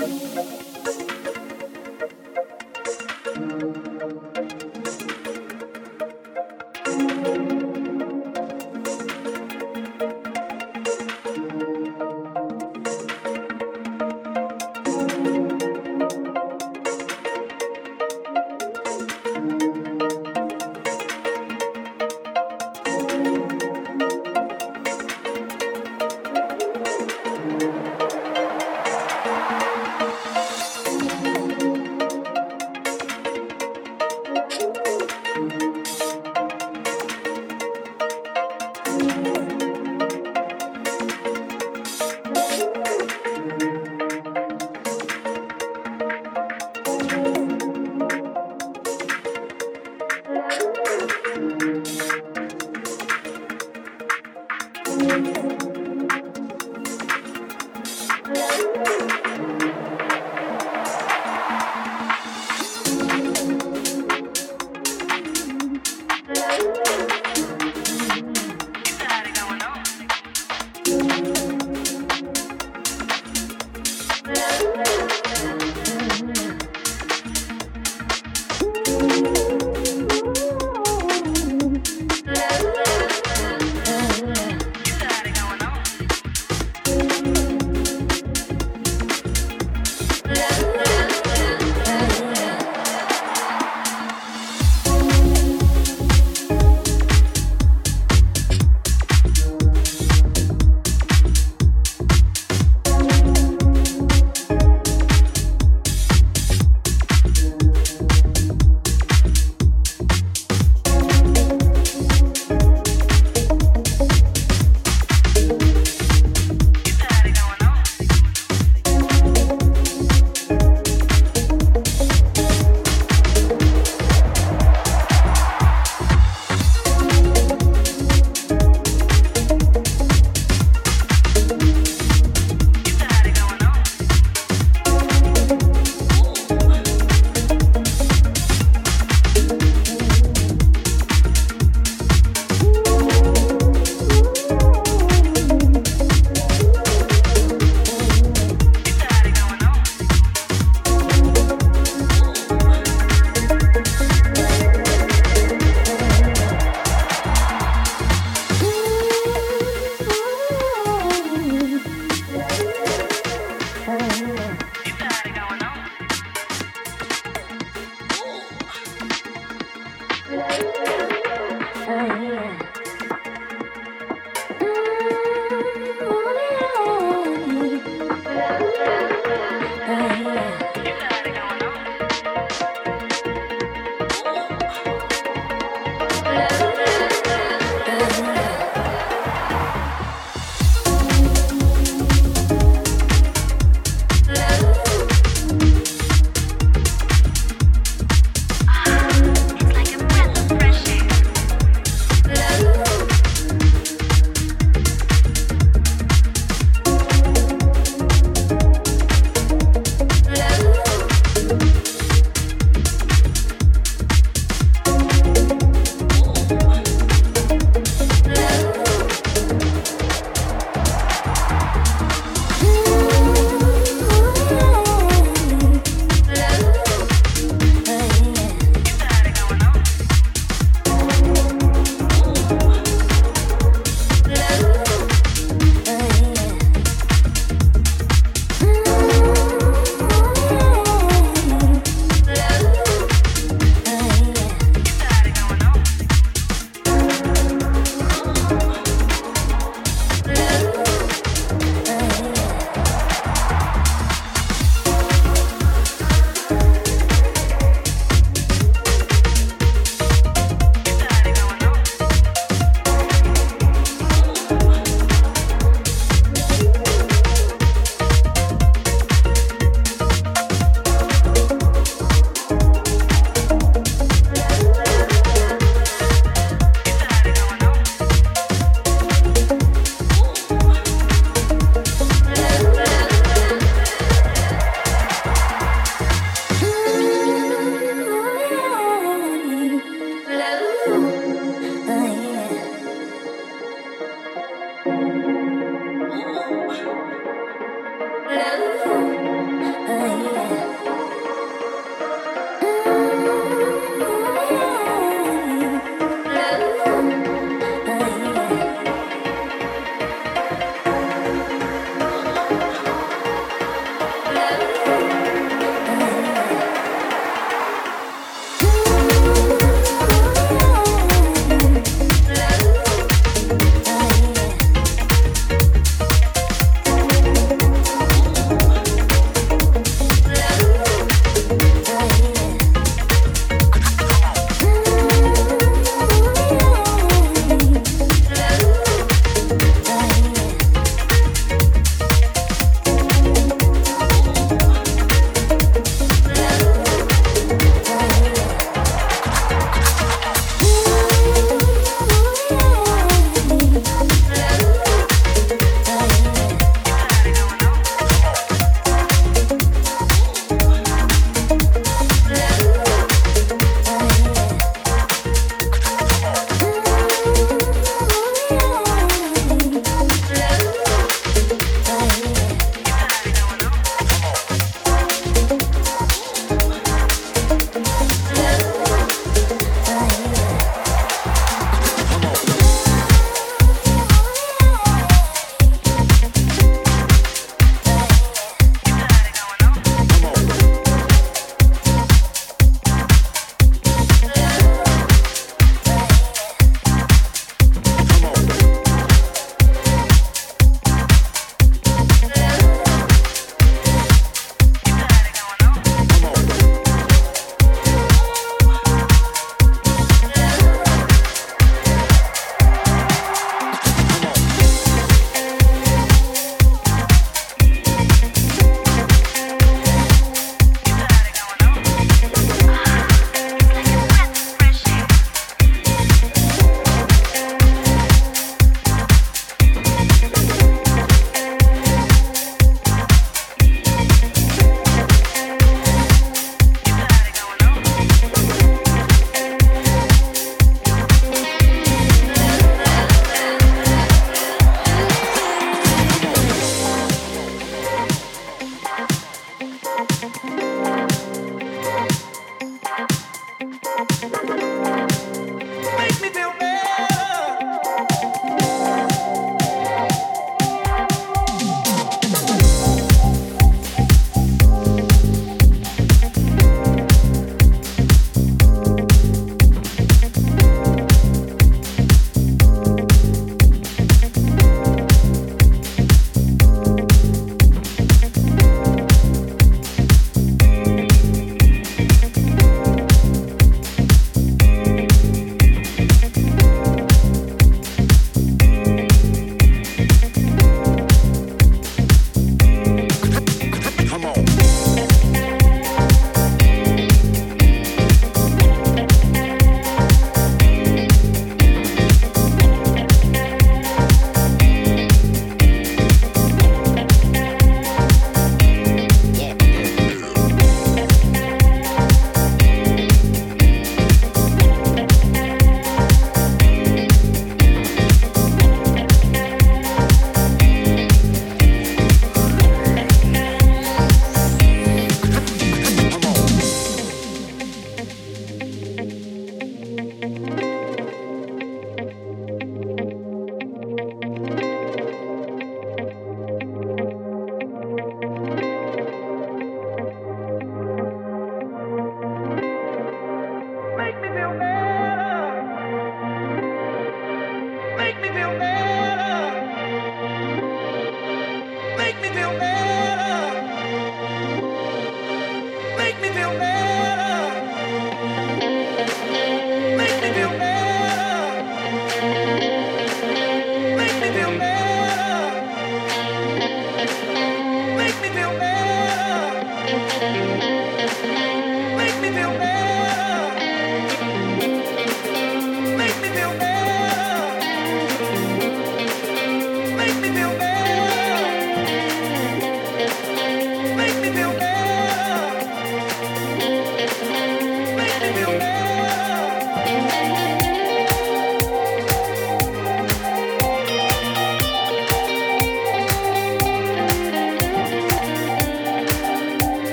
love.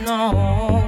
no.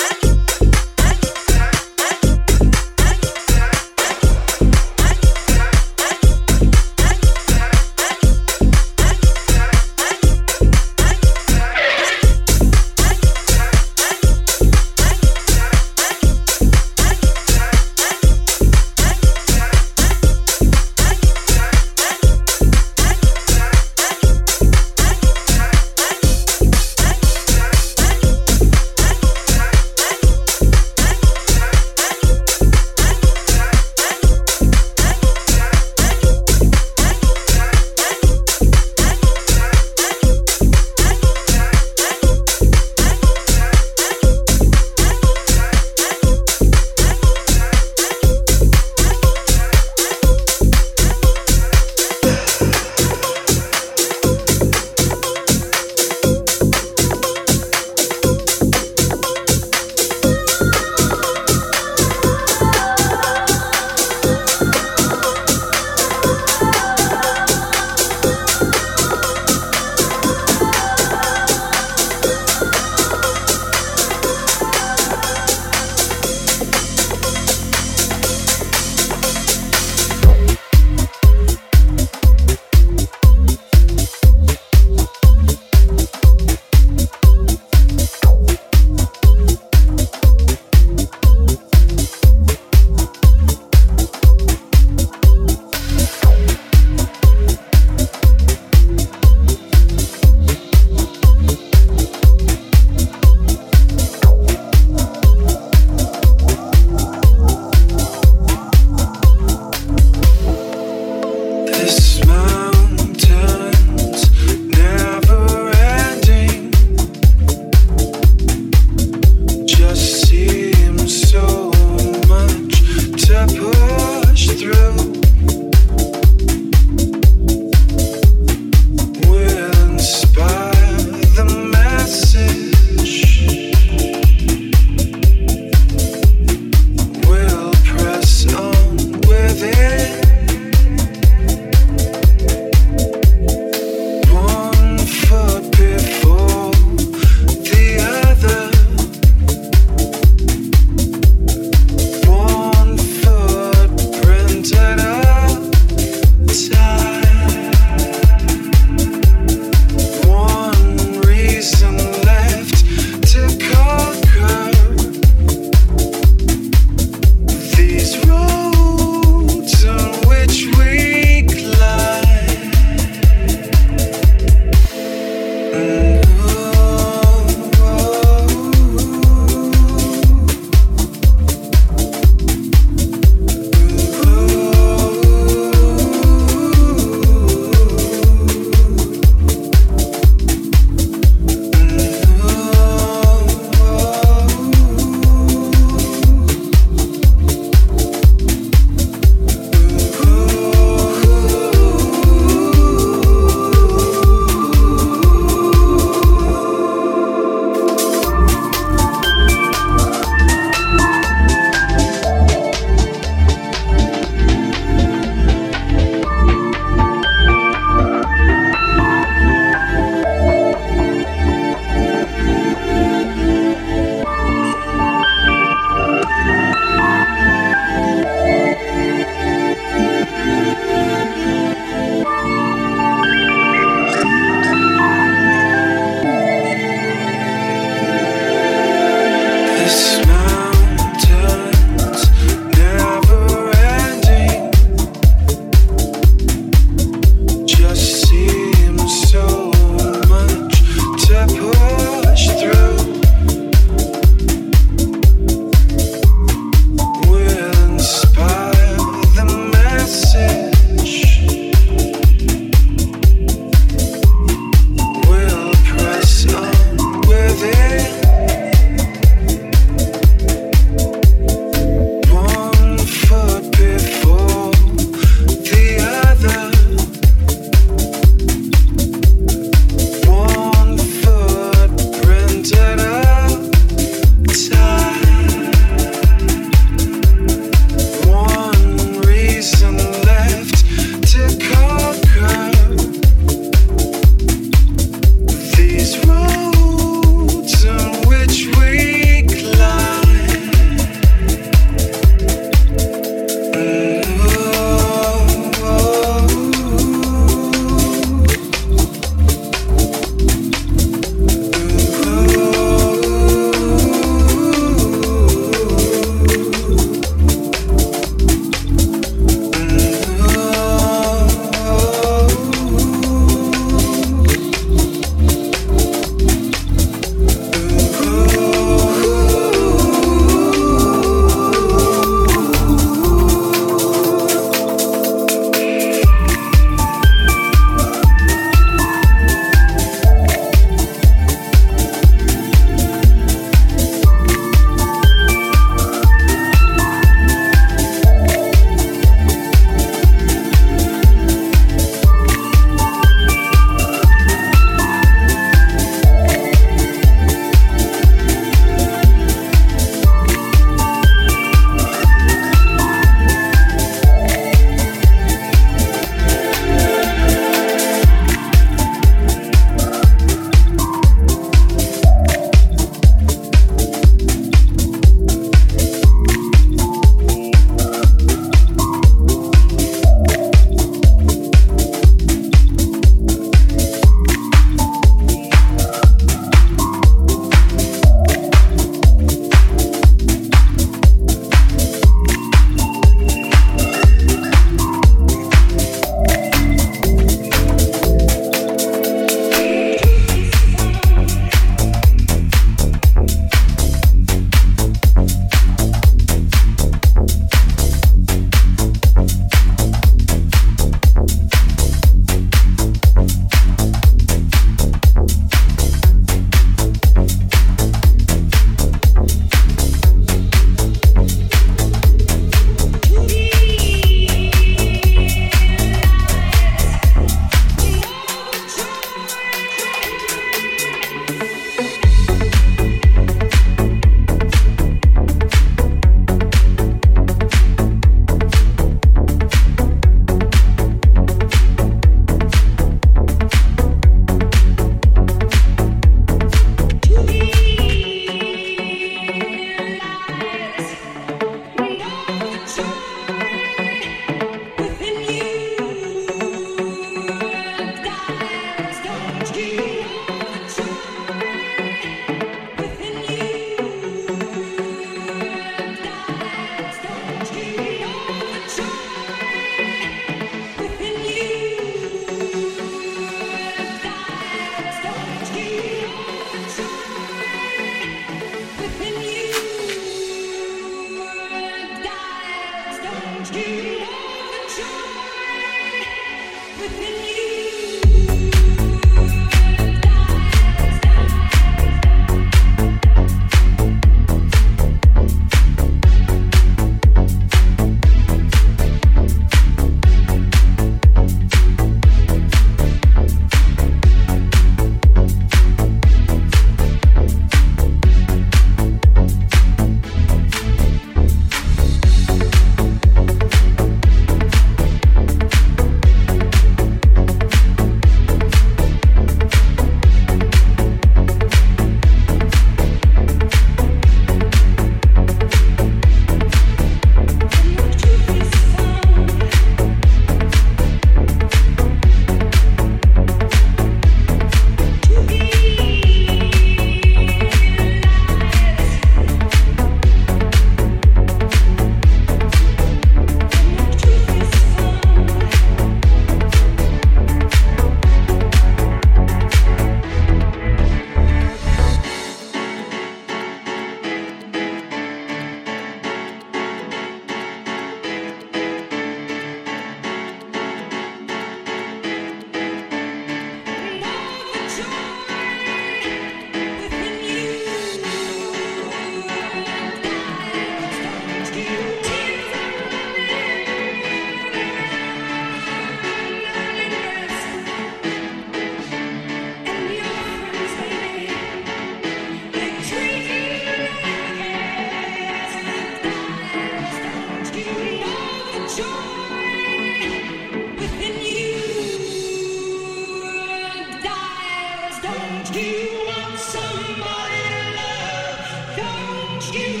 skin